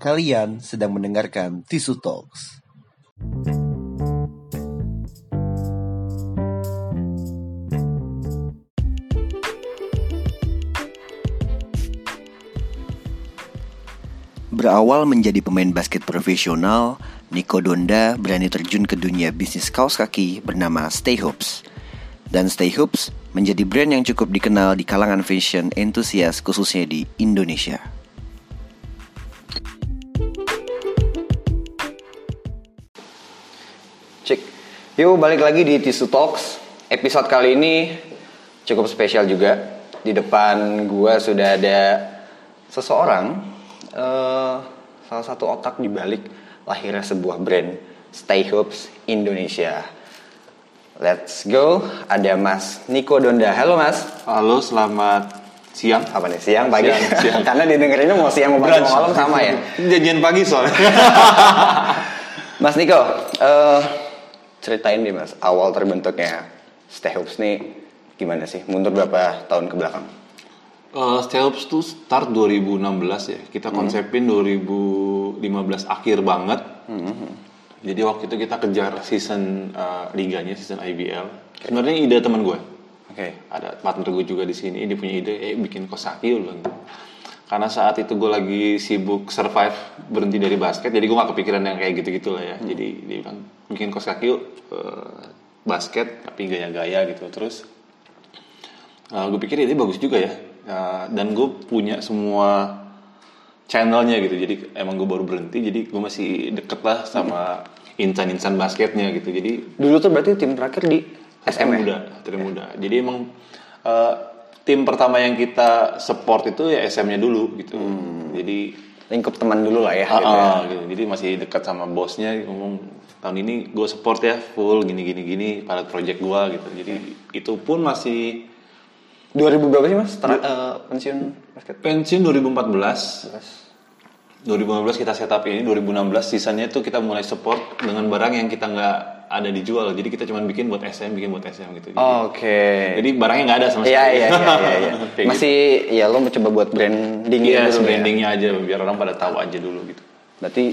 Kalian sedang mendengarkan Tisu Talks. Berawal menjadi pemain basket profesional, Nico Donda berani terjun ke dunia bisnis kaos kaki bernama Stay Hoops. Dan Stay Hoops menjadi brand yang cukup dikenal di kalangan fashion entusias khususnya di Indonesia. Yuk balik lagi di Tisu Talks. Episode kali ini cukup spesial juga. Di depan gua sudah ada seseorang, eh, salah satu otak di balik lahirnya sebuah brand Stay Hoops Indonesia. Let's go. Ada Mas Niko Donda. Halo Mas. Halo, selamat siang. Apa nih siang pagi? Siang, siang. Karena didengerinnya mau siang mau pagi mau malam sama ya. Janjian pagi soalnya. Mas Niko, eh, ceritain deh mas, awal terbentuknya Stay Hoops nih gimana sih? Mundur berapa tahun ke belakang? uh, Stay Hoops tuh start 2016 ya. Kita konsepin 2015 akhir banget. Jadi waktu itu kita kejar season uh, liganya, season IBL. Sebenarnya ide teman gue. Oke. Ada partner gue juga di sini. Dia punya ide, eh bikin kosaki ulang. Karena saat itu gue lagi sibuk survive berhenti dari basket, jadi gue gak kepikiran yang kayak gitu-gitu lah ya. Jadi dia bilang bikin kosaki yuk eh, basket tapi gaya-gaya gitu. Terus gue pikir ini bagus juga ya. Uh, dan gue punya semua channelnya gitu. Jadi emang gue baru berhenti, jadi gue masih deket lah sama insan-insan basketnya gitu. Jadi Dulu tuh berarti tim terakhir di SM ya? muda, tim muda. Jadi emang uh, tim pertama yang kita support itu ya SM-nya dulu gitu. Jadi Lingkup teman dulu lah ya. ah, gitu ya. ah, gitu. Jadi masih dekat sama bosnya ngomong tahun ini gue support ya full gini gini gini pilot project gue gitu. Jadi itu pun masih 2000 berapa sih mas? Ter- eh, pensiun basket? pensiun 2014. 2015 kita setup ini, 2016 sisanya itu kita mulai support dengan barang yang kita nggak ada dijual. Jadi kita cuma bikin buat SM, bikin buat SM gitu. Oke. jadi barangnya nggak ada sama Iya sekali. iya iya iya. iya. Kayak Masih ya lo mencoba buat branding Iya, dulu ya. brandingnya aja biar orang pada tahu aja dulu gitu. Berarti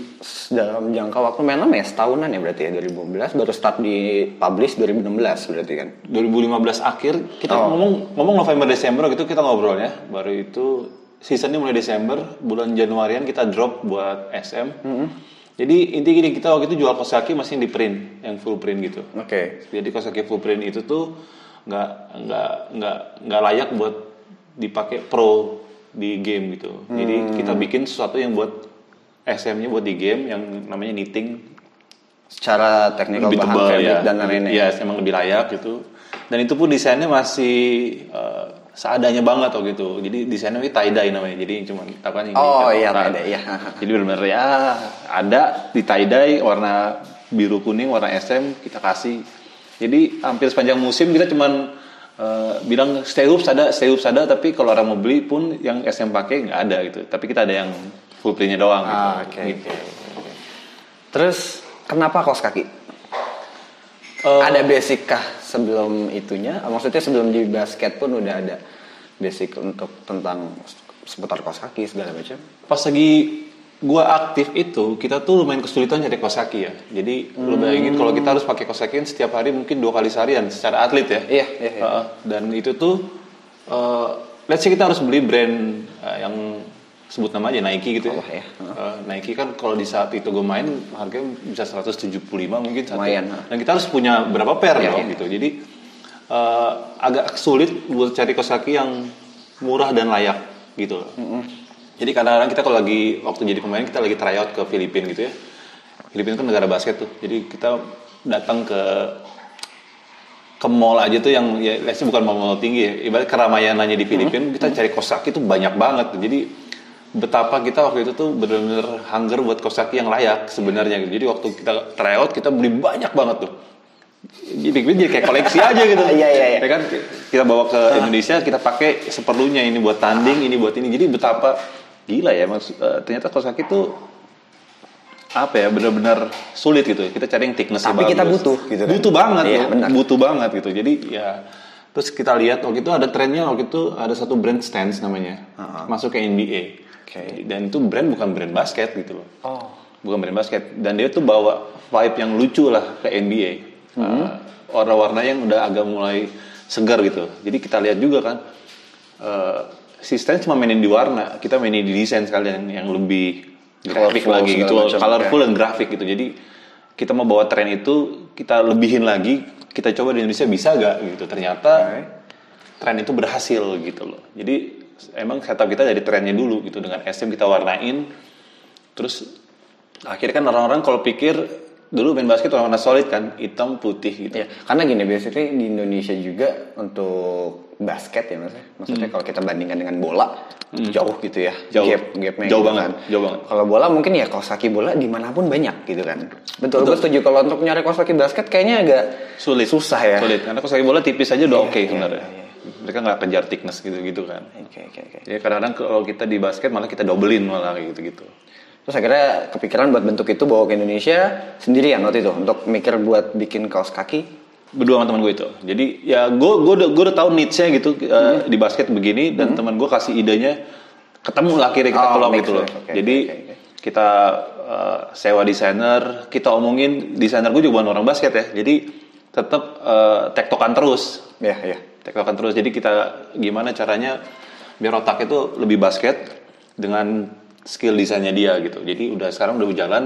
dalam jangka waktu main lama ya setahunan ya berarti ya 2015 baru start di publish 2016 berarti kan. 2015 akhir kita Oh. ngomong ngomong November Desember gitu kita ngobrol ya. Baru itu seasonnya mulai Desember, bulan Januarian kita drop buat SM. Jadi inti gini kita waktu itu jual kosaki masih di print, yang full print gitu. Oke. Jadi kosaki full print itu tuh nggak nggak nggak nggak layak buat dipakai pro di game gitu. Jadi kita bikin sesuatu yang buat SM-nya buat di game yang namanya knitting Secara teknikal lebih tebal ya. dan lain-lain Iya, ya. emang lebih layak gitu. Dan itu pun desainnya masih eh, seadanya banget oh gitu. Jadi desainnya itu tie dye namanya. Jadi cuma apa nih? Oh, ini, iya, tie dye, iya. Jadi benar-benar ya ada di tie dye warna biru kuning warna SM kita kasih. Jadi hampir sepanjang musim kita cuman eh, bilang stay hoops ada, stay hoops ada, tapi kalau orang mau beli pun yang SM pakai nggak ada gitu. Tapi kita ada yang full printnya doang gitu. Ah, oke Gitu. oke. Terus kenapa kaos kaki? Eh, ada basic kah sebelum itunya? Maksudnya sebelum di basket pun udah ada basic untuk tentang seputar kaos kaki segala macam. pas lagi gua aktif itu kita tuh lumayan kesulitan cari kosaki ya jadi lu bayangin kalau kita harus pakai kosaki kan setiap hari mungkin dua kali seharian secara atlet ya Iya, iya, iya. Dan itu tuh eh, let's say kita harus beli brand eh, yang sebut nama aja Nike gitu ya, Allah ya. Eh, Nike kan kalau di saat itu gue main harganya bisa 175 mungkin satu. Lumayan, dan kita harus punya berapa pair Iya, dong iya. gitu jadi eh, agak sulit buat cari kosaki yang murah dan layak gitu loh. Jadi kadang-kadang kita kalau lagi waktu jadi pemain kita lagi tryout ke Filipina gitu ya. Filipina kan negara basket tuh. Jadi kita datang ke ke mall aja tuh yang ya bukan mall-mall tinggi ya. Ibarat keramayanannya di Filipina kita cari kosaki tuh banyak banget. Jadi betapa kita waktu itu tuh benar-benar hunger buat kosaki yang layak sebenarnya gitu. Jadi waktu kita tryout kita beli banyak banget tuh. Jadi jadi kayak koleksi aja gitu. Iya, iya, iya. Ya kan kita bawa ke Indonesia kita pakai seperlunya ini buat tanding ini buat ini jadi betapa gila ya mas eh, ternyata kosaki itu apa ya benar-benar sulit gitu kita cari yang thickness Tapi kita butuh, gitu kan? butuh banget Iya, loh. benar. butuh banget gitu jadi ya Terus kita lihat waktu itu ada trennya waktu itu ada satu brand Stance namanya masuk ke NBA. Oke. Dan itu brand bukan brand basket gitu loh. Oh. Bukan brand basket dan dia tuh bawa vibe yang lucu lah ke NBA. Uh, warna-warna yang udah agak mulai segar gitu. Jadi kita lihat juga kan uh, si Stance cuma mainin di warna, kita mainin di desain sekalian yang lebih grafik Colorful lagi gitu, colorful dan grafik gitu. Jadi kita mau bawa tren itu kita lebihin lagi, kita coba di Indonesia bisa gak gitu. Ternyata Oke. tren itu berhasil gitu loh. Jadi emang setup kita dari trennya dulu gitu dengan SM kita warnain, terus akhirnya kan orang-orang kalau pikir dulu main basket warna solid kan hitam putih gitu. Ya, karena gini basically di Indonesia juga untuk basket ya maksudnya. Maksudnya kalau kita bandingkan dengan bola jauh gitu ya. Hmm. Jauh. Gap, gapnya Jauh gitu banget, kan. jauh banget. Kalau bola mungkin ya kaos kaki bola di mana pun banyak gitu kan. Betul, gue setuju kalau untuk nyari kaos kaki basket kayaknya agak Sulit. susah ya. Sulit karena saya bola tipis aja udah oke iya, sebenarnya. iya, Mereka nggak kejar thickness gitu-gitu kan. Oke oke oke. Jadi kadang-kadang kalau kita di basket malah kita dobelin malah gitu-gitu. Terus akhirnya kepikiran buat bentuk itu bawa ke Indonesia sendirian waktu itu untuk mikir buat bikin kaos kaki. Berdua sama teman gue itu. Jadi ya gue gue udah gue udah tahu needs-nya gitu uh, di basket begini dan teman gue kasih idenya ketemu lah akhirnya kita Oh, keluar gitu loh. Oke, Jadi oke, oke. kita uh, sewa desainer, kita omongin desainer gue juga bukan orang basket ya. Jadi tetap uh, tektokan terus. Ya ya. tektokan terus jadi kita gimana caranya biar otak itu lebih basket dengan skill desainnya dia gitu jadi udah sekarang udah berjalan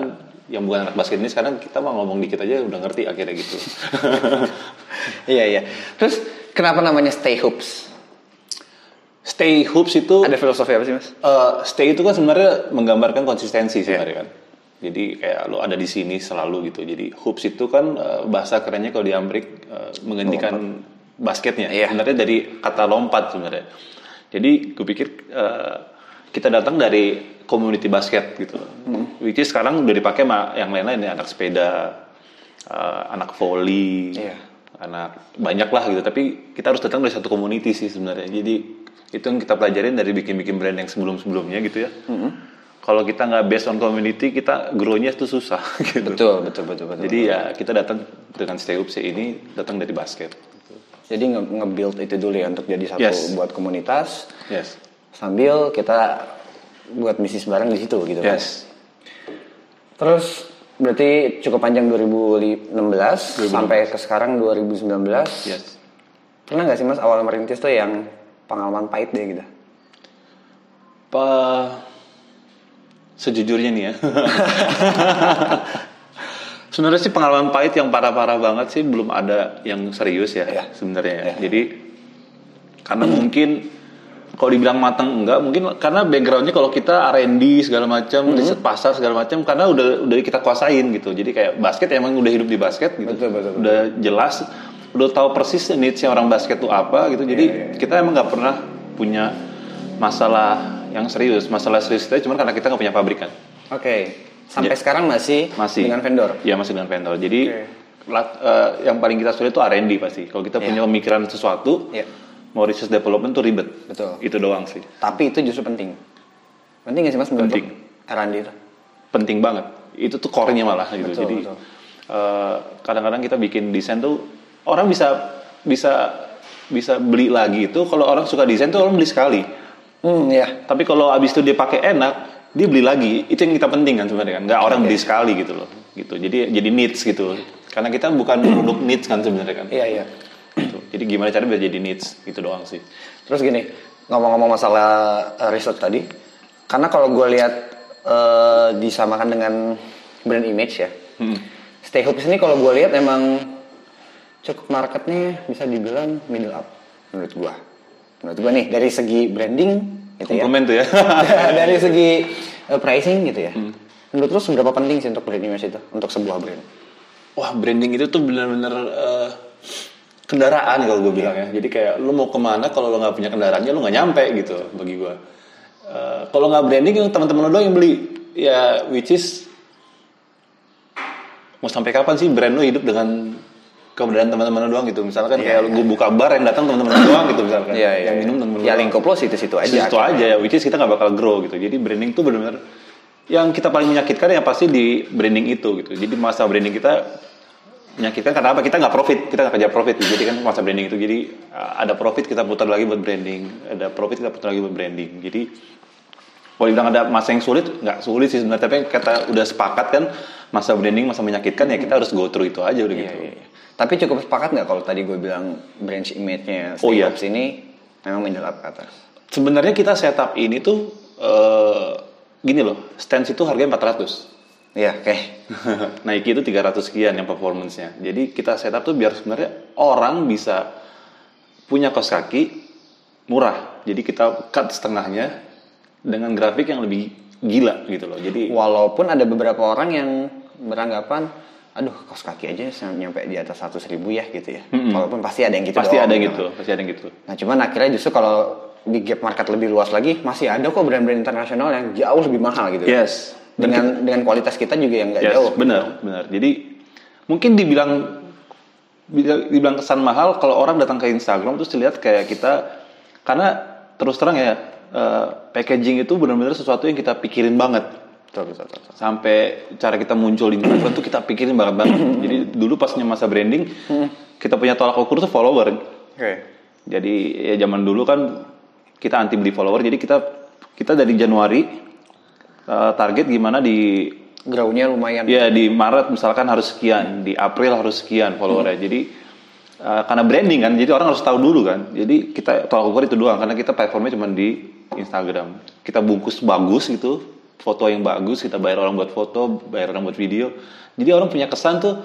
yang bukan anak basket ini sekarang kita mau ngomong dikit aja udah ngerti akhirnya gitu Iya iya. Terus kenapa namanya Stay Hoops? stay hoops itu Ada filosofi apa sih mas? eh, stay itu kan sebenarnya menggambarkan konsistensi sebenarnya kan jadi kayak lo ada di sini selalu gitu jadi hoops itu kan eh, bahasa kerennya kalau di Amerika eh, menghentikan basketnya Iya. sebenarnya dari kata lompat sebenarnya jadi gue pikir eh, kita datang dari community basket gitu. Which is sekarang udah dipakai sama yang lain-lain ya anak sepeda eh, anak volley Iya. anak banyak lah gitu. Tapi kita harus datang dari satu community sih sebenarnya. Jadi itu yang kita pelajarin dari bikin-bikin brand yang sebelum-sebelumnya gitu ya. Kalau kita nggak based on community kita grow-nya itu susah gitu. Betul betul betul betul. jadi ya kita datang dengan Stay Up ini datang dari basket. Jadi nge- nge-build itu dulu ya untuk jadi satu Yes. buat komunitas. Yes sambil kita buat bisnis bareng di situ gitu kan. yes Terus berarti cukup panjang 2016 sampai ke sekarang 2019. yes Pernah nggak sih mas awal merintis tuh yang pengalaman pahit deh gitu? apa sejujurnya nih ya sebenarnya sih pengalaman pahit yang parah-parah banget sih belum ada yang serius ya Iya. sebenarnya ya. jadi karena mungkin kalau dibilang matang enggak mungkin karena backgroundnya kalau kita R&D segala macam riset pasar segala macam karena udah udah kita kuasain gitu jadi kayak basket emang udah hidup di basket gitu Betul, betul, betul. udah jelas udah tahu persis needsnya orang basket tuh apa gitu jadi Iya, kita emang nggak pernah punya masalah yang serius masalah serius kita cuma karena kita nggak punya pabrikan Oke. Sampai Ya. sekarang masih, masih dengan vendor. ya masih dengan vendor jadi Oke. lat- eh, yang paling kita sulit itu R&D pasti kalau kita Iya. punya pemikiran sesuatu Iya. Mau research development tuh ribet. Betul. itu doang sih. Tapi itu justru penting. Penting nggak sih mas Penting. R&D penting banget. Itu tuh core-nya malah gitu. Betul, jadi betul. eh, kadang-kadang kita bikin desain tuh orang bisa bisa bisa beli lagi itu kalau orang suka desain tuh orang beli sekali. Hmm ya. tapi kalau abis itu dia pakai enak dia beli lagi itu yang kita penting kan sebenarnya kan. Nggak orang beli sekali gitu loh. Gitu. Jadi jadi needs gitu. Karena kita bukan produk needs kan sebenarnya kan. Iya iya. Jadi gimana caranya biar jadi needs itu doang sih Terus gini, ngomong-ngomong masalah eh, research tadi, karena kalau gue lihat eh, disamakan dengan brand image ya, Hmm. Stay Hoops ini kalau gue lihat emang cukup marketnya bisa dibilang middle up menurut gue. Menurut gue nih dari segi branding gitu ya, komplement tuh ya dari segi eh, pricing gitu ya. Hmm. Menurut lu seberapa penting sih untuk brand image itu untuk sebuah brand? Wah branding itu tuh bener-bener eh, kendaraan kalau gue bilang ya. Jadi kayak lu mau ke mana kalau lu nggak punya kendaraannya lu nggak nyampe gitu bagi gue. Eh, kalau nggak branding yang teman-teman lu doang yang beli. Ya which is mau sampai kapan sih brand lu hidup dengan keberadaan teman-teman doang gitu. Misalkan Iya, kayak gue buka bar yang datang teman-teman doang gitu misalkan. yang minum teman-teman Ya lingkup lo situ-situ aja. Situ aja ya, which is kita nggak bakal grow gitu. Jadi branding tuh benar-benar yang kita paling menyakitkan yang pasti di branding itu gitu. Jadi masa branding kita menyakitkan karena apa? Kita nggak profit, kita nggak kerja profit. Jadi kan masa branding itu jadi uh, ada profit kita putar lagi buat branding, ada profit kita putar lagi buat branding. Jadi kalau dibilang ada masa yang sulit, nggak sulit sih sebenarnya. Tapi kita udah sepakat kan masa branding, masa menyakitkan ya kita harus go through itu aja udah Iya, gitu. iya, iya. Tapi cukup sepakat nggak kalau tadi gue bilang branch image-nya Oh, iya. Ini memang menjelap ke atas? Sebenarnya kita setup ini tuh eh, gini loh, stance itu harganya 400. Iya, oke. Nike itu 300 sekian yang performance-nya. Jadi kita setup tuh biar sebenarnya orang bisa punya kaos kaki murah. Jadi kita cut setengahnya dengan grafik yang lebih gila gitu loh. Jadi Walaupun ada beberapa orang yang beranggapan, aduh kaos kaki aja nyampe di atas 100 ribu ya gitu ya. Mm-mm. Walaupun pasti ada yang gitu pasti doang ada yang gitu, pasti ada yang gitu. Nah cuman akhirnya justru kalau di gap market lebih luas lagi, masih ada kok brand-brand internasional yang jauh lebih mahal gitu. Yes. Dengan dengan kualitas kita juga yang nggak Yes, jauh. benar, benar. Jadi mungkin dibilang dibilang kesan mahal kalau orang datang ke Instagram terus dilihat kayak kita karena terus terang ya eh, packaging itu benar-benar sesuatu yang kita pikirin banget Betul, betul, betul, sampai cara kita muncul di Instagram tuh kita pikirin banget banget. Jadi dulu pasnya masa branding kita punya tolak ukur tuh follower. Oke. Jadi ya zaman dulu kan kita anti beli follower. Jadi kita kita dari Januari eh, target gimana di Grow-nya lumayan. Ya di Maret misalkan harus sekian, di April harus sekian followernya. Jadi uh, karena branding kan, jadi orang harus tahu dulu kan. Jadi kita tolak ukur itu doang karena kita platformnya cuma di Instagram. Kita bungkus bagus gitu, foto yang bagus, kita bayar orang buat foto, bayar orang buat video. Jadi orang punya kesan tuh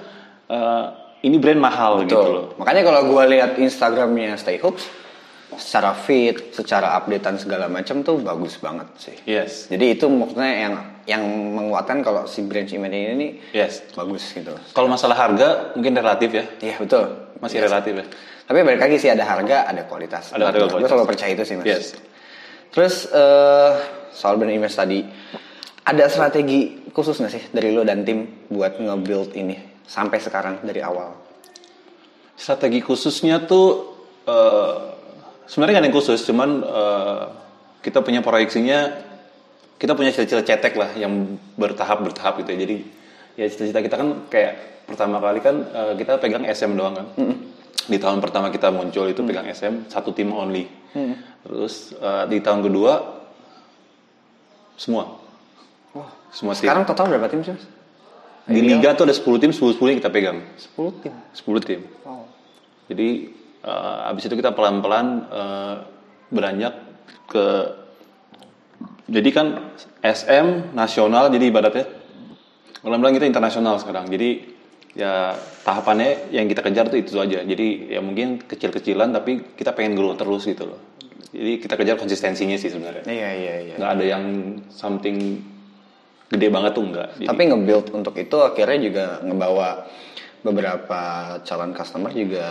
uh, ini brand mahal gitu Betul. loh. Makanya kalau gue lihat Instagramnya Stay Hoops, secara fit, secara updatean segala macam tuh bagus banget sih. Yes. Jadi itu maksudnya yang yang menguatkan kalau si brand image ini nih Yes. bagus gitu. Kalau masalah harga mungkin relatif ya. Iya betul. Masih Yes. relatif ya. Tapi balik lagi sih ada harga, ada kualitas. Ada harga, Gue kualitas. selalu percaya itu sih mas. Yes. Terus eh, soal brand image tadi, ada strategi khusus nggak sih dari lo dan tim buat nge-build ini sampai sekarang dari awal? Strategi khususnya tuh eh, sebenarnya nggak ada yang khusus, cuman eh, kita punya proyeksinya, kita punya cita-cita cetek lah yang bertahap bertahap gitu ya. Jadi ya cita-cita kita kan kayak pertama kali kan eh, kita pegang SM doang kan. Di tahun pertama kita muncul itu pegang SM satu tim only. Terus eh, di tahun kedua semua, Wah, semua tim. sekarang total berapa tim sih mas? di liga tuh ada 10 tim, 10 10 yang kita pegang. 10 tim. 10 tim. Wow. Jadi eh, abis itu kita pelan-pelan eh, beranjak ke jadi kan SM nasional jadi ibaratnya pelan-pelan kita internasional sekarang. Jadi ya tahapannya yang kita kejar tuh itu aja. Jadi ya mungkin kecil-kecilan tapi kita pengen grow terus gitu loh. Jadi kita kejar konsistensinya sih sebenarnya. Iya iya iya. Nggak ada yang something gede banget tuh enggak. Jadi, Tapi nge-build untuk itu akhirnya juga ngebawa beberapa calon customer juga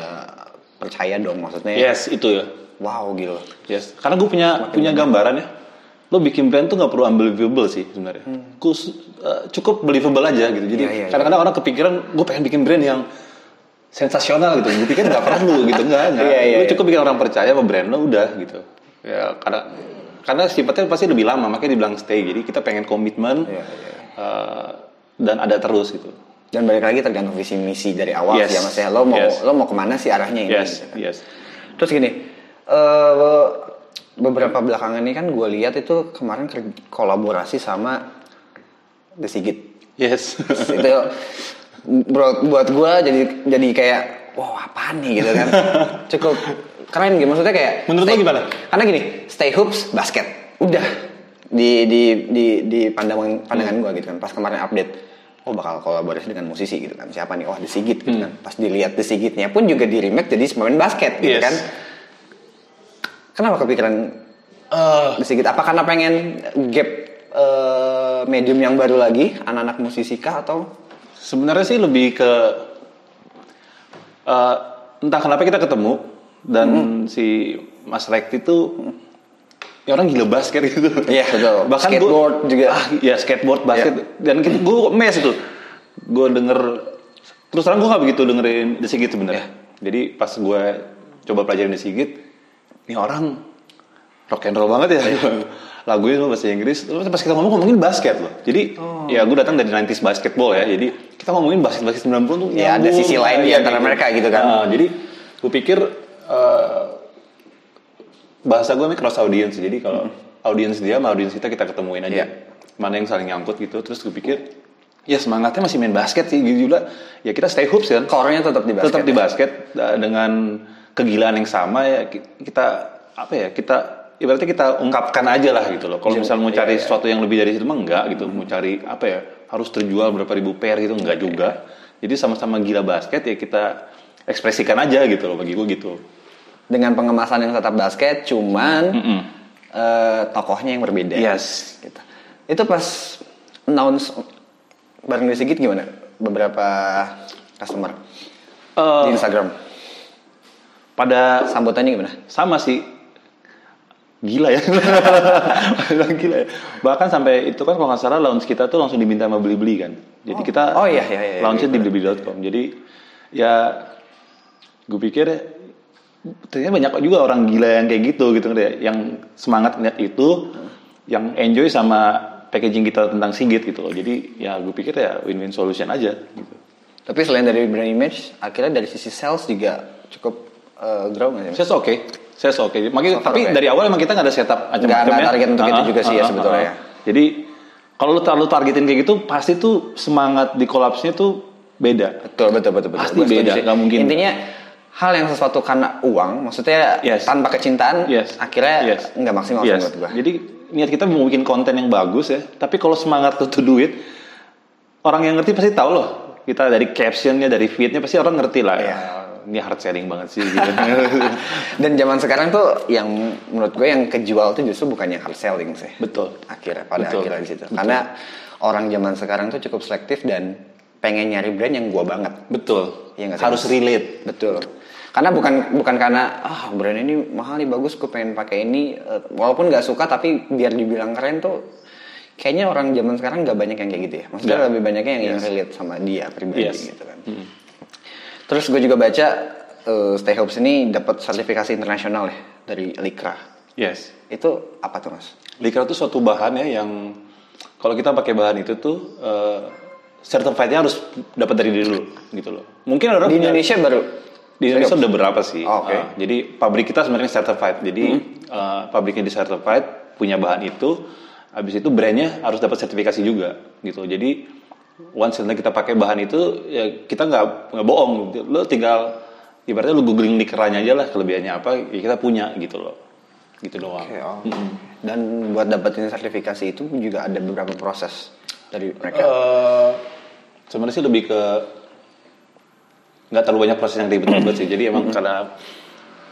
percaya dong maksudnya. yes itu ya. Wow gitu. Yes, karena gue punya punya gambaran ya. Lo bikin brand tuh nggak perlu unbelievable sih sebenarnya. Kus- eh, cukup believable aja gitu. Jadi Hmm. Iya, iya, kadang-kadang orang kepikiran gue pengen bikin brand yang sensasional gitu. Gue pikir nggak perlu gitu, nggak nggak. Iya, iya, lo iya. cukup bikin orang percaya sama brand lo udah gitu. Ya karena karena sifatnya pasti lebih lama makanya dibilang stay. Jadi kita pengen komitmen Iya, iya. eh, dan ada terus gitu. Dan balik lagi tergantung visi misi dari awal Yes. sih ya mas ya. Lo mau Yes. lo mau ke mana sih arahnya ini? Yes, gitu kan. yes. Terus gini, eh beberapa belakangan ini kan gue lihat itu kemarin kolaborasi sama The Sigit. Yes. itu bro, buat gue jadi jadi kayak wow apaan nih gitu kan cukup keren gitu maksudnya kayak Menurut lo stay- gimana? karena gini stay hoops basket udah di di di di pandangan pandangan Hmm. gue gitu kan pas kemarin update oh bakal kolaborasi dengan musisi gitu kan. Siapa nih? Oh The Sigit gitu kan. Pas dilihat The Sigitnya pun juga di remake jadi pemain basket gitu Hmm. Yes. kan. Kenapa kepikiran Eh, The Sigit? Apa karena pengen gap eh, medium yang baru lagi anak-anak musisi kah atau? Sebenarnya sih lebih ke eh, entah kenapa kita ketemu dan si Mas Rekti tuh ya orang gila basket gitu. Iya, betul. Bahkan Skateboard gua, juga. Ah, ya skateboard basket dan gitu, gue mes itu. Gue denger terus terang gue gak begitu dengerin The Sigit sebenarnya. Jadi pas gue coba pelajarin The Sigit, ini orang rock and roll banget ya lagunya semua bahasa Inggris terus pas kita ngomong ngomongin basket loh jadi Oh. ya gue datang dari 90s basketball ya jadi kita ngomongin basket basket 90 tuh Ya, ada sisi lain di Iya, antara kayak mereka gitu kan. Nah, jadi gue pikir eh, bahasa gue cross audience jadi kalau audience dia sama audience kita kita ketemuin aja Iya. mana yang saling nyangkut gitu terus gue pikir ya semangatnya masih main basket sih gitu juga ya kita stay hoops kan Core-nya tetap di basket. tetap di ya? basket uh, dengan kegilaan yang sama ya ki- kita apa ya kita ibaratnya kita ungkapkan aja lah gitu loh. Kalau Iya, misalnya mau iya, cari iya. sesuatu yang lebih dari situ mah enggak gitu. Mau cari apa ya harus terjual berapa ribu pair gitu enggak juga. Jadi sama-sama gila basket ya kita ekspresikan aja gitu loh bagi gue gitu. Dengan pengemasan yang tetap basket, cuman Mm-mm. eh, tokohnya yang berbeda. Yes. Gitu. Itu pas announce bareng di Sigit gimana? Beberapa customer Eh, di Instagram. pada Sambutannya gimana? sama sih gila ya gila ya bahkan sampai itu kan kalau nggak salah launch kita tuh langsung diminta sama beli-beli kan jadi kita Oh, iya, iya, iya, launchnya iya, di blibli.com jadi ya gue pikir ternyata banyak juga orang gila yang kayak gitu gitu ya yang semangat ngeliat itu yang enjoy sama packaging kita tentang Sigit gitu loh jadi ya gue pikir ya win-win solution aja gitu. Tapi selain dari brand image, akhirnya dari sisi sales juga cukup eh, grow nggak sih? Saya oke, oke. Makanya So far tapi oke. dari awal emang kita nggak ada setup macam-macam Nggak ada ya. target untuk itu Ah, juga sih ya sebetulnya ah, ya. ah. Jadi kalau lu terlalu targetin kayak gitu, pasti tuh semangat di kolapsnya tuh beda. Betul, betul, betul, betul. Pasti beda, nggak mungkin. Intinya hal yang sesuatu karena uang, maksudnya Yes. tanpa kecintaan, Yes. akhirnya Yes. nggak maksimal Yes. menurut gua. Jadi niat kita mau bikin konten yang bagus ya, tapi kalau semangat tuh tuh duit, orang yang ngerti pasti tahu loh. Kita dari captionnya, dari feednya pasti orang ngerti lah. Iya. Ya, ini hard selling banget sih. Gitu. Dan zaman sekarang tuh yang menurut gue yang kejual tuh justru bukan yang hard selling sih. Betul. Akhirnya pada Betul. akhirnya di situ. Betul. Karena orang zaman sekarang tuh cukup selektif dan pengen nyari brand yang gua banget. Betul. Sih, Harus relate. Betul. Karena bukan bukan karena ah brand ini mahal nih bagus gue pengen pakai ini Eh, walaupun nggak suka tapi biar dibilang keren tuh kayaknya orang zaman sekarang nggak banyak yang kayak gitu ya. Maksudnya Nggak. lebih banyaknya yang yang Yes. relate sama dia pribadi Yes. gitu kan. Terus gue juga baca eh, Stay Hopes ini dapat sertifikasi internasional ya dari Likra. Yes. Itu apa tuh mas? Likra itu suatu bahan ya yang kalau kita pakai bahan itu tuh uh, certified-nya harus dapat dari diri dulu gitu loh. Mungkin orang Di punya- Indonesia baru. Di Indonesia udah berapa sih? Oh, oke. Uh, jadi pabrik kita sebenarnya certified. Jadi uh, pabriknya di certified punya bahan itu, habis itu brandnya harus dapat sertifikasi juga gitu. Jadi once kita pakai bahan itu ya kita nggak nggak bohong. Lo tinggal ibaratnya lo googling likeranya aja lah kelebihannya apa ya kita punya gitu loh. Gitu doang. Oke, oh. Dan buat dapetin sertifikasi itu juga ada beberapa proses dari mereka. Eh, sebenarnya sih lebih ke nggak terlalu banyak proses yang ribet-ribet sih. Jadi emang karena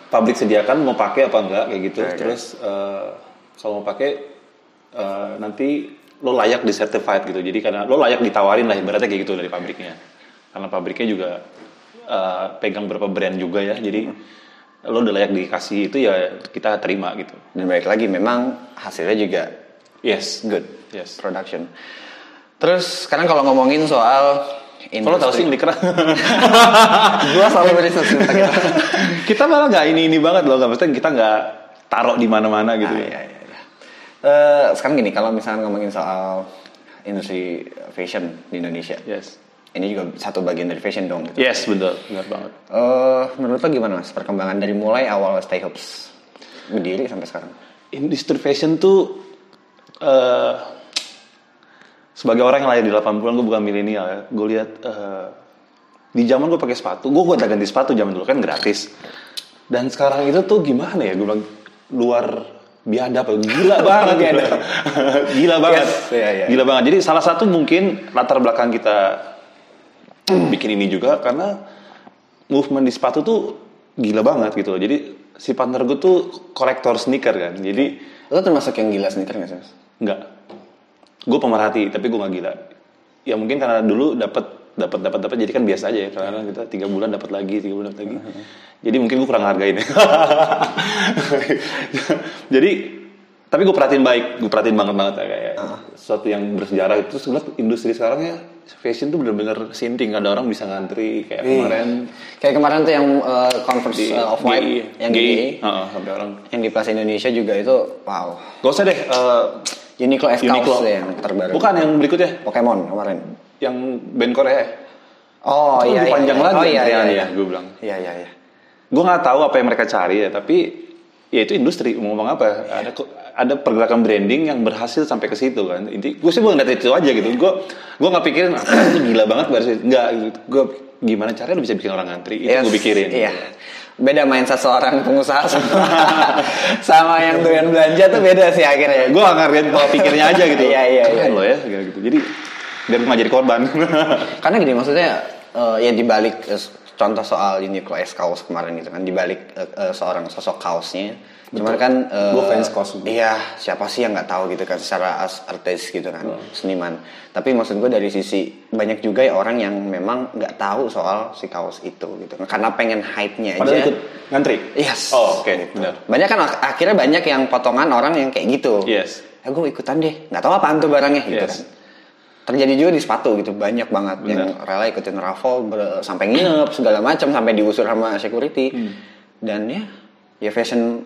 pabrik sediakan mau pakai apa enggak kayak gitu. Oke. Terus eh, kalau mau pakai eh, nanti lo layak di certified gitu. Jadi karena lo layak ditawarin lah ibaratnya kayak gitu dari pabriknya. Karena pabriknya juga eh, pegang beberapa brand juga ya. Jadi lo udah layak dikasih itu ya kita terima gitu. Dan balik lagi memang hasilnya juga Yes. good. Yes. Production. Terus sekarang kalau ngomongin soal Kalau tahu sih liker gua selalu beriset kita kita malah nggak ini ini banget loh, nggak maksudnya kita nggak taruh di mana-mana gitu. Ah, iya, iya, iya. Eh, sekarang gini, kalau misalnya ngomongin soal industri fashion di Indonesia, Yes. ini juga satu bagian dari fashion dong. Gitu. Yes, betul, benar banget. Eh, menurut lo gimana mas perkembangan dari mulai awal Stay Hopes berdiri sampai sekarang? Industri fashion tuh eh sebagai orang yang lahir di 80-an gue bukan milenial ya. Gue lihat eh, di zaman gue pakai sepatu, gue gue ganti sepatu zaman dulu kan gratis. Dan sekarang itu tuh gimana ya? Gue bilang luar biadab, gila banget gitu. gila banget, Yes, iya, iya. gila banget. Jadi salah satu mungkin latar belakang kita bikin ini juga karena movement di sepatu tuh gila banget gitu loh. Jadi si partner gue tuh kolektor sneaker kan. Jadi Lo termasuk yang gila sneaker nggak sih? Enggak. Gue pemerhati, tapi gue gak gila. Ya mungkin karena dulu dapat dapat dapat dapat jadi kan biasa aja ya. Karena kita tiga bulan dapat lagi tiga bulan dapat lagi. Jadi mungkin gue kurang hargain. Ya. jadi tapi gue perhatiin baik gue perhatiin banget banget ya kayak sesuatu yang bersejarah. Itu sebenarnya industri sekarang ya fashion tuh bener-bener sinting. Ada orang bisa ngantri kayak kemarin. Kayak kemarin tuh yang uh, Converse di uh, off white GI, yang di GI, GI, Heeh, sampai orang. Yang di Plaza Indonesia juga itu wow. gak usah deh eh, Uniqlo S Uniqlo Kaos yang terbaru. bukan yang berikutnya Pokemon kemarin. yang band Korea ya. Oh Itu iya lebih iya. panjang iya. lagi Oh iya iya. antriannya, iya. gue bilang. Iya iya iya. gue nggak tahu apa yang mereka cari ya tapi ya itu industri mau ngomong apa ada kok- ada pergerakan branding yang berhasil sampai ke situ kan inti gue sih bukan ngeliat itu aja gitu gue gue nggak pikirin ah, gila banget baru nggak gue gimana caranya lu bisa bikin orang ngantri itu Yes, gue pikirin Iya. Beda mindset seorang pengusaha sama, sama yang doyan belanja tuh beda sih akhirnya. gue ngerti pola pikirnya aja gitu Iya, iya, Keren iya. loh ya gitu jadi biar gue nggak jadi korban Karena gini maksudnya eh, ya dibalik eh, contoh soal Uniqlo S kaos kemarin gitu kan dibalik eh, eh, seorang sosok kaosnya. Cuman kan eh, Gua fans juga. Iya, siapa sih yang nggak tahu gitu kan secara as artis gitu kan, seniman. Tapi maksud gue dari sisi banyak juga ya orang yang memang nggak tahu soal si kaos itu gitu. Karena pengen hype-nya aja. padahal ikut ngantri Yes. oh oke benar Banyak kan ak- akhirnya banyak yang potongan orang yang kayak gitu. yes Ya gue ikutan deh, nggak tahu apaan tuh barangnya gitu Yes. kan. Terjadi juga di sepatu gitu, banyak banget yang rela ikutin raffle ber- sampai nginep segala macam sampai diusir sama security. Hmm. Dan ya, ya fashion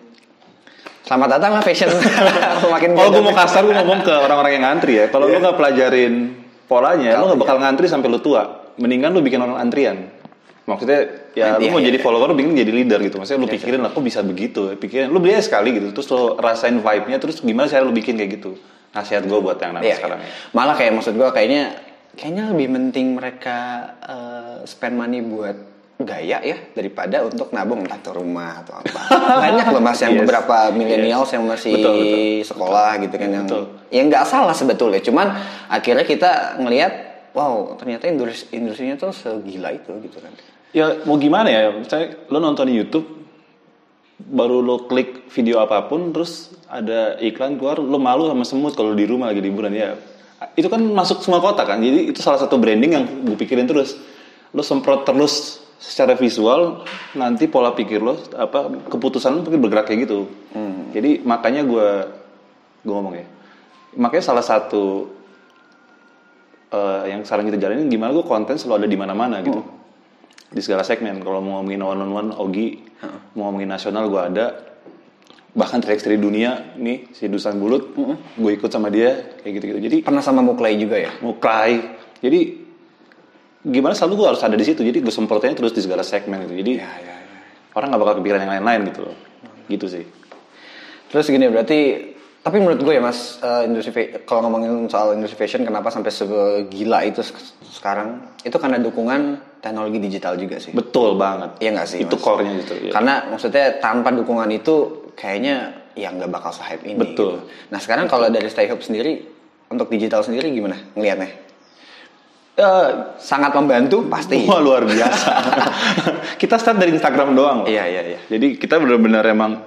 Selamat datang lah fashion. Makin kalau gue mau kasar gue ngomong ke orang-orang yang ngantri ya. Kalau lu nggak pelajarin polanya lu nggak bakal ngantri sampai lu tua. Mendingan lu bikin orang antrian. Maksudnya ya lu Iya, mau iya, jadi iya. follower lu bikin jadi leader gitu. Maksudnya lu pikirin lah kok bisa begitu pikirin lu beli aja sekali gitu terus lu rasain vibe-nya terus gimana cara lu bikin kayak gitu. Nasihat gue buat yang anak Iya, sekarang iya. ya. Malah kayak maksud gue kayaknya kayaknya lebih penting mereka eh, spend money buat gaya ya daripada untuk nabung entah ke rumah atau apa. Banyak loh mas yang Yes. beberapa millennials yang masih Betul, betul. sekolah gitu kan yang Betul. yang nggak salah sebetulnya. Cuman akhirnya kita ngelihat wow ternyata industri industrinya tuh segila itu gitu kan. ya mau gimana ya misalnya lu nonton di YouTube baru lo klik video apa pun terus ada iklan keluar lo malu sama semut kalau di rumah lagi liburan ya itu kan masuk semua kota kan jadi itu salah satu branding yang gue pikirin terus lo semprot terus secara visual nanti pola pikir lo apa keputusan lo mungkin bergerak kayak gitu. Jadi makanya gue gue ngomong ya. Makanya salah satu eh, yang sekarang kita jalanin gimana gue konten selalu ada di mana-mana gitu. Di segala segmen. Kalau mau ngomongin one on one Ogi mau ngomongin nasional gue ada. Bahkan Trax dari dunia nih si Dusan Bulut. Gue ikut sama dia kayak gitu gitu jadi Pernah sama Muklai juga ya? cry jadi gimana selalu gue harus ada di situ jadi gue semprotnya terus di segala segmen gitu jadi Ya ya ya. orang nggak bakal kepikiran yang lain-lain gitu loh gitu sih Terus gini berarti tapi menurut gue ya mas eh, industri kalau ngomongin soal industri fashion kenapa sampai segila itu sek- sekarang itu karena dukungan teknologi digital juga sih. betul banget Iya nggak sih? itu Mas? core-nya gitu ya. Karena maksudnya tanpa dukungan itu kayaknya ya nggak bakal se-hype ini. Betul. gitu. Nah sekarang kalau dari Stay Hub sendiri untuk digital sendiri gimana ngelihatnya? Eh, Sangat membantu pasti. Wah luar biasa. kita start dari Instagram doang. loh. Iya iya iya. Jadi kita benar-benar emang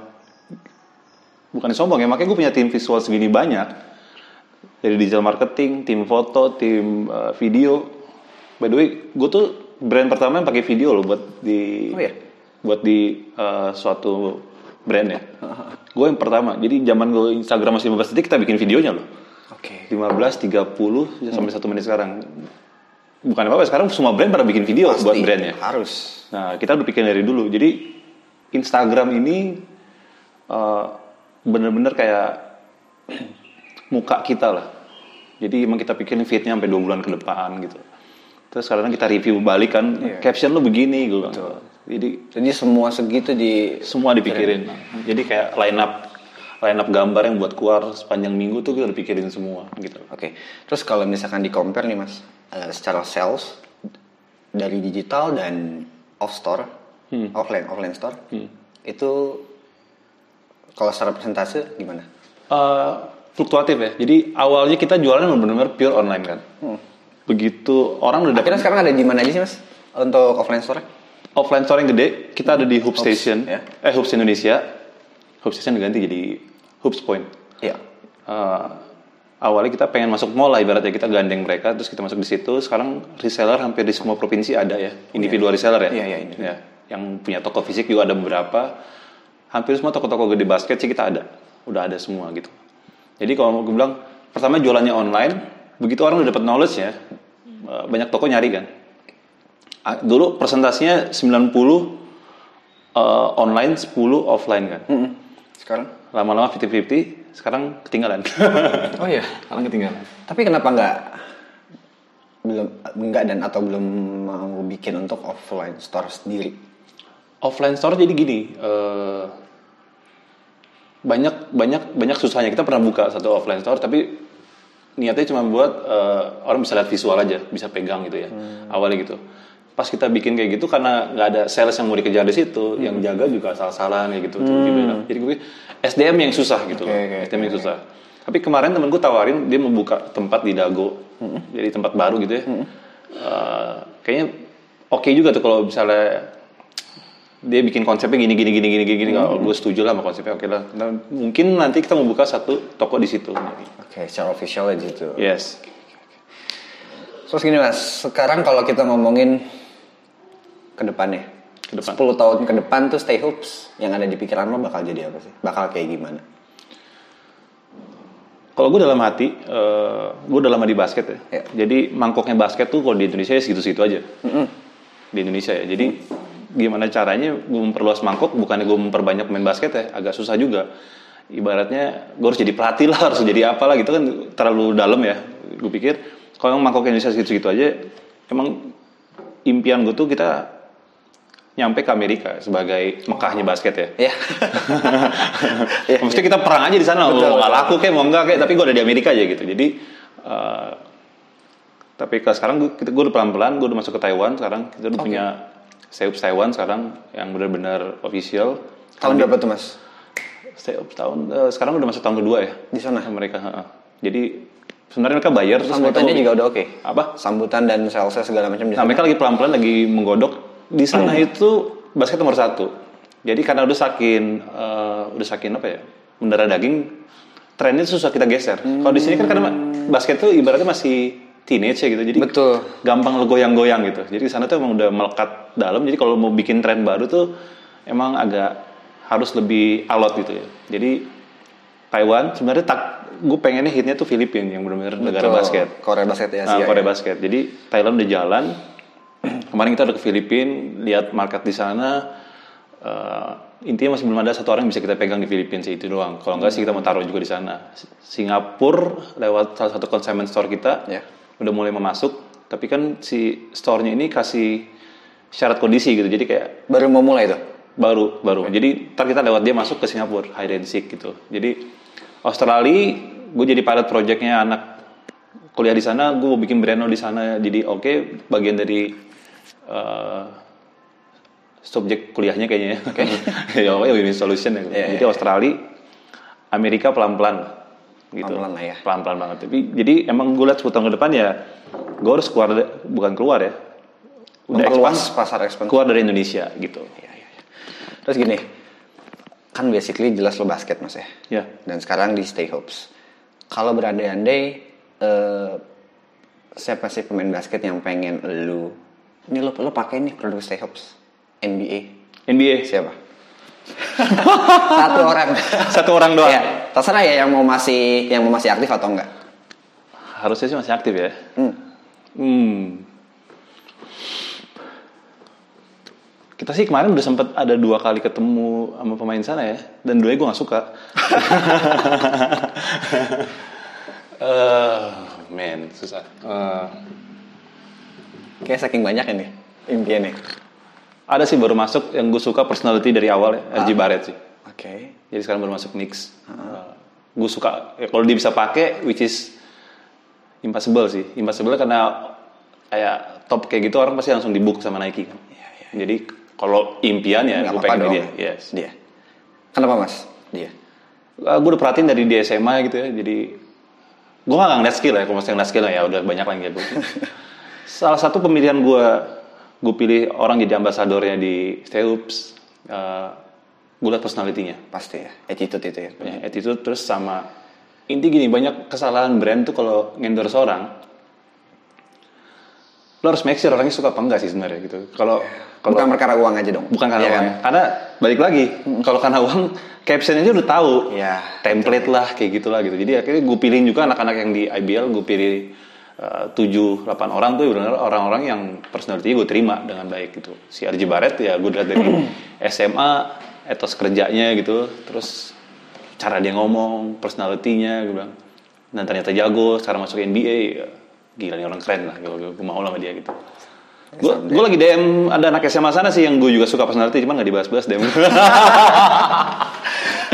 bukan sombong ya, makanya gue punya tim visual segini banyak dari digital marketing, tim foto, tim uh, video. By the way, gue tuh brand pertama yang pakai video loh buat di Oh iya? buat di uh, suatu brand ya. gue yang pertama. Jadi zaman gue Instagram masih 15 detik kita bikin videonya loh. Oke. 15, 30 ya sampai satu menit sekarang. Bukan apa-apa, sekarang semua brand pada bikin video buat brandnya. Harus. Nah, kita udah pikirin dari dulu. Jadi Instagram ini eh, bener-bener kayak muka kita lah. Jadi emang kita pikirin feednya sampai dua bulan ke depan gitu. Terus sekarang kita review balik kan, Iya. caption lu begini gitu. Jadi Jadi semua segitu di semua dipikirin. Jadi kayak line up line up gambar yang buat keluar sepanjang minggu tuh kita udah pikirin semua gitu. Oke, terus kalau misalkan di compare nih mas, eh, secara sales dari digital dan off store, Hmm. offline offline store, itu kalau secara persentase gimana? Eh, fluktuatif ya. Jadi awalnya kita jualan benar-benar pure online kan. Begitu orang udah Akhirnya sekarang ada di mana aja sih mas untuk offline store? offline store yang gede, kita ada di Hub Station, ya. eh Hubs Indonesia. Hub Station diganti jadi Hubs Point. Iya. Eh, awalnya kita pengen masuk mall lah ibaratnya kita gandeng mereka terus kita masuk di situ. Sekarang reseller hampir di semua provinsi ada ya, individual reseller ya. Iya, iya, individu. Ya, Yang punya toko fisik juga ada beberapa. Hampir semua toko-toko gede basket sih kita ada. Udah ada semua gitu. Jadi kalau gue bilang pertama jualannya online, begitu orang udah dapat knowledge ya, eh, banyak toko nyari kan. Dulu presentasinya 90 eh, online, 10 offline kan. Sekarang? Lama-lama 50-50, sekarang ketinggalan. Oh iya. sekarang ketinggalan. Tapi kenapa nggak belum nggak dan atau belum mau bikin untuk offline store sendiri? offline store jadi gini eh, banyak banyak banyak susahnya kita pernah buka satu offline store tapi niatnya cuma buat eh, orang bisa lihat visual aja bisa pegang gitu ya awalnya gitu pas kita bikin kayak gitu karena nggak ada sales yang mau dikejar di situ yang jaga juga salah-salahan kayak gitu gimana. jadi gue SDM yang susah gitu loh oke, SDM yang susah. Tapi kemarin temen gue tawarin dia mau buka tempat di Dago jadi tempat baru gitu ya. Eh, kayaknya oke juga tuh kalau misalnya dia bikin konsepnya gini gini gini gini gini. Gini kalau gue setuju lah sama konsepnya oke lah. Nah, mungkin nanti kita mau buka satu toko di situ. Oke, secara official aja gitu. yes. Terus gini mas, sekarang kalau kita ngomongin ke depannya, Ke depan. 10 tahun ke depan tuh stay hoops yang ada di pikiran lo bakal jadi apa sih? Bakal kayak gimana? kalau gue dalam hati eh, gue udah lama di basket ya Ya. jadi mangkoknya basket tuh kalau di Indonesia ya segitu-segitu aja di Indonesia ya jadi gimana caranya gue memperluas mangkok bukannya gue memperbanyak pemain basket ya agak susah juga ibaratnya gue harus jadi pelatih lah harus jadi apalah gitu kan terlalu dalam ya gue pikir kalau yang mangkok Indonesia segitu-segitu aja emang impian gue tuh kita nyampe ke Amerika sebagai Mekahnya basket ya Ya. ya, Maksudnya kita perang aja di sana, Betul, nggak betul. laku kayak mau enggak kayak, tapi gue ada di Amerika aja gitu. Jadi, eh, tapi ke sekarang gue, kita gue udah pelan-pelan, gue udah masuk ke Taiwan sekarang. Kita udah Oke. punya Seups Taiwan sekarang yang benar-benar official. Tahun berapa tuh mas? Seups tahun, eh, sekarang udah masuk tahun kedua ya. Di sana? Mereka, heeh. Jadi sebenarnya mereka bayar terus Sambutannya mereka- juga udah oke. Apa? Sambutan dan salesnya segala macam Nah, sana. mereka lagi pelan-pelan lagi menggodok. Di sana itu basket nomor satu. Jadi karena udah saking eh, udah saking apa ya mendarah daging, trennya susah kita geser. Kalau di sini kan karena basket tuh ibaratnya masih teenage ya gitu. Jadi Betul. gampang lo goyang-goyang gitu. Jadi di sana tuh emang udah melekat dalam. Jadi kalau mau bikin tren baru tuh emang agak harus lebih alot gitu ya. Jadi Taiwan sebenarnya tak gue pengennya hitnya tuh Filipina yang benar-benar negara basket. Korea basket ya Nah. Korea ya. basket. Jadi Thailand udah jalan. Kemarin kita udah ke Filipina, lihat market di sana. Eh, intinya masih belum ada satu orang yang bisa kita pegang di Filipina sih itu doang. Kalau enggak sih kita mau taruh juga di sana. Singapura lewat salah satu consignment store kita Ya. udah mulai memasuk. Tapi kan si store-nya ini kasih syarat kondisi gitu. Jadi kayak Baru mau mulai tuh. baru baru jadi ntar kita lewat dia masuk ke Singapura hide and seek gitu jadi Australia gue jadi pilot projectnya anak kuliah di sana gue mau bikin brand di sana jadi oke bagian dari eh, subjek kuliahnya kayaknya ya oke ya pokoknya win-win solution ya Iya, jadi iya. Australia Amerika pelan-pelan gitu Pelan-pelan lah ya. pelan-pelan banget tapi jadi emang gue lihat 10 tahun ke depan ya gue harus keluar bukan keluar ya Memperluas expand- pasar ekspansi. keluar dari Indonesia gitu Iya, iya, iya. Terus gini, kan basically jelas lo basket mas ya. ya Dan sekarang di Stay Hopes. Kalau berandai-andai, eh, siapa sih pemain basket yang pengen lu, ini lo lo pakai nih produk Stay Hopes, NBA, NBA siapa? Satu orang. satu orang doang Ya, terserah ya yang mau masih yang mau masih aktif atau enggak. harusnya sih masih aktif ya Hmm. hmm. kita sih kemarin udah sempet ada dua kali ketemu sama pemain sana ya dan dua gue nggak suka Eh, men susah Eh, Kayak saking banyak ini impiannya. ada sih baru masuk yang gue suka personality dari awal ya RJ Barrett sih Oke. jadi sekarang baru masuk Knicks gue suka ya, kalau dia bisa pakai which is impossible sih impossible karena kayak top kayak gitu orang pasti langsung dibook sama Nike kan jadi kalau impian ya gue pengen dong. dia yes Dia. Kenapa mas? Dia. gue udah perhatiin dari di SMA gitu ya jadi gue gak ngeliat skill ya kalau masih ngeliat skill ya udah banyak yang kayak gue salah satu pemilihan gue gue pilih orang jadi ambasadornya di Stay Hoops uh, gue liat personality-nya Pasti ya. Attitude itu ya. punya attitude terus sama inti gini banyak kesalahan brand tuh kalau ngendorse orang lo harus make sure orangnya suka apa enggak sih sebenarnya gitu. Kalau kalau Bukan perkara uang aja dong. bukan karena Iya kan? uang. Karena balik lagi, kalau karena uang caption aja udah tahu. Iya. Template lah kayak gitulah gitu. Jadi akhirnya gue pilihin juga anak-anak yang di IBL, gue pilih eh, tujuh, delapan orang tuh benar orang-orang yang personality gue terima dengan baik gitu. Si RJ Barrett ya gue lihat dari SMA, etos kerjanya gitu, terus cara dia ngomong, personality-nya gue bilang. Dan ternyata jago, sekarang masuk NBA, ya, gila nih orang keren lah, gue, gue mau sama dia gitu. Gue gue lagi DM ada anak SMA sana sih yang gue juga suka personality, cuman gak dibahas-bahas DM.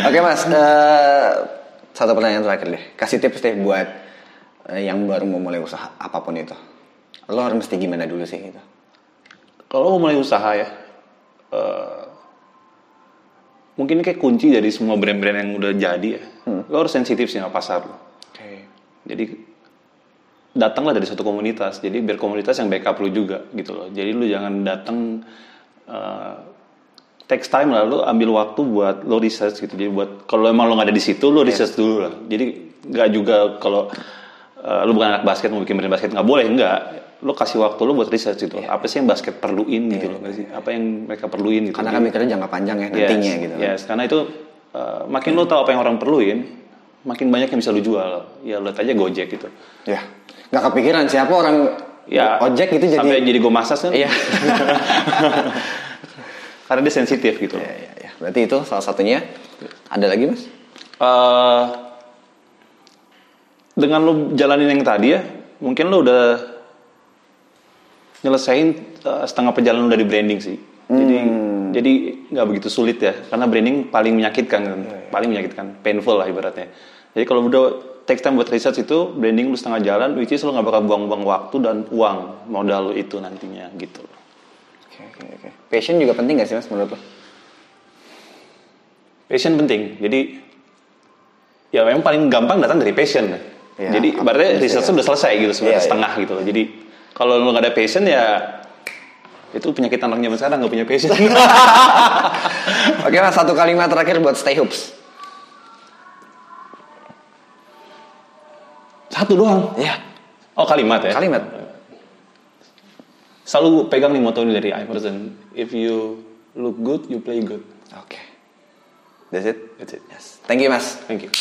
Oke mas, eh, satu pertanyaan terakhir deh. Kasih tips deh buat eh, yang baru mau mulai usaha apa pun itu. Lo harus mesti gimana dulu sih gitu. Kalau mau mulai usaha ya, eh, mungkin kayak kunci dari semua brand-brand yang udah jadi ya, lo harus sensitif sih sama pasar lo. Oke. Jadi datanglah dari satu komunitas, jadi biar komunitas yang backup lu juga gitu loh. Jadi lu jangan datang eh, takes time lah, lu ambil waktu buat lo research gitu. Jadi buat kalau emang lo nggak ada di situ, lo research dulu lah. Jadi nggak juga kalau eh, lu bukan anak basket mau bikin brand basket nggak boleh nggak. Lo kasih waktu lo buat research gitu. Apa sih yang basket perluin gitu loh, nggak sih? Apa yang mereka perluin gitu. Karena kan mikirnya jangka panjang ya nantinya Yes, gitu. Yes, karena itu uh, makin lo tahu apa yang orang perluin, makin banyak yang bisa lo jual. Ya lihat aja Gojek gitu. Ya. Nggak kepikiran siapa orang Ya ojek itu jadi. sampai jadi gue masas kan. Iya. karena dia sensitif gitu. Iya, iya, iya. Berarti itu salah satunya. Ada lagi mas? Eh, dengan lo jalanin yang tadi ya, mungkin lo udah nyelesain uh, setengah perjalanan lo dari branding sih. Jadi Hmm. jadi nggak begitu sulit ya, karena branding paling menyakitkan, kan. Iya, paling menyakitkan, painful lah ibaratnya. Jadi kalau udah take time buat research itu, branding lu setengah jalan, which is lo nggak bakal buang-buang waktu dan uang modal lo itu nantinya gitu. Oke, oke, oke. Passion juga penting gak sih mas menurut lo? Passion penting. Jadi ya memang paling gampang datang dari passion. Ya, Jadi berarti iya. udah selesai gitu sebenarnya iya. setengah gitu loh. Jadi kalau lu nggak ada passion ya itu penyakit anak zaman sekarang nggak punya passion. Oke mas, satu kalimat terakhir buat stay hoops. Satu doang. Iya. Oh kalimat ya. Kalimat. Selalu pegang nih moto ini dari Iverson. If you look good, you play good. Oke. That's it. That's it. Yes. Thank you mas. Thank you.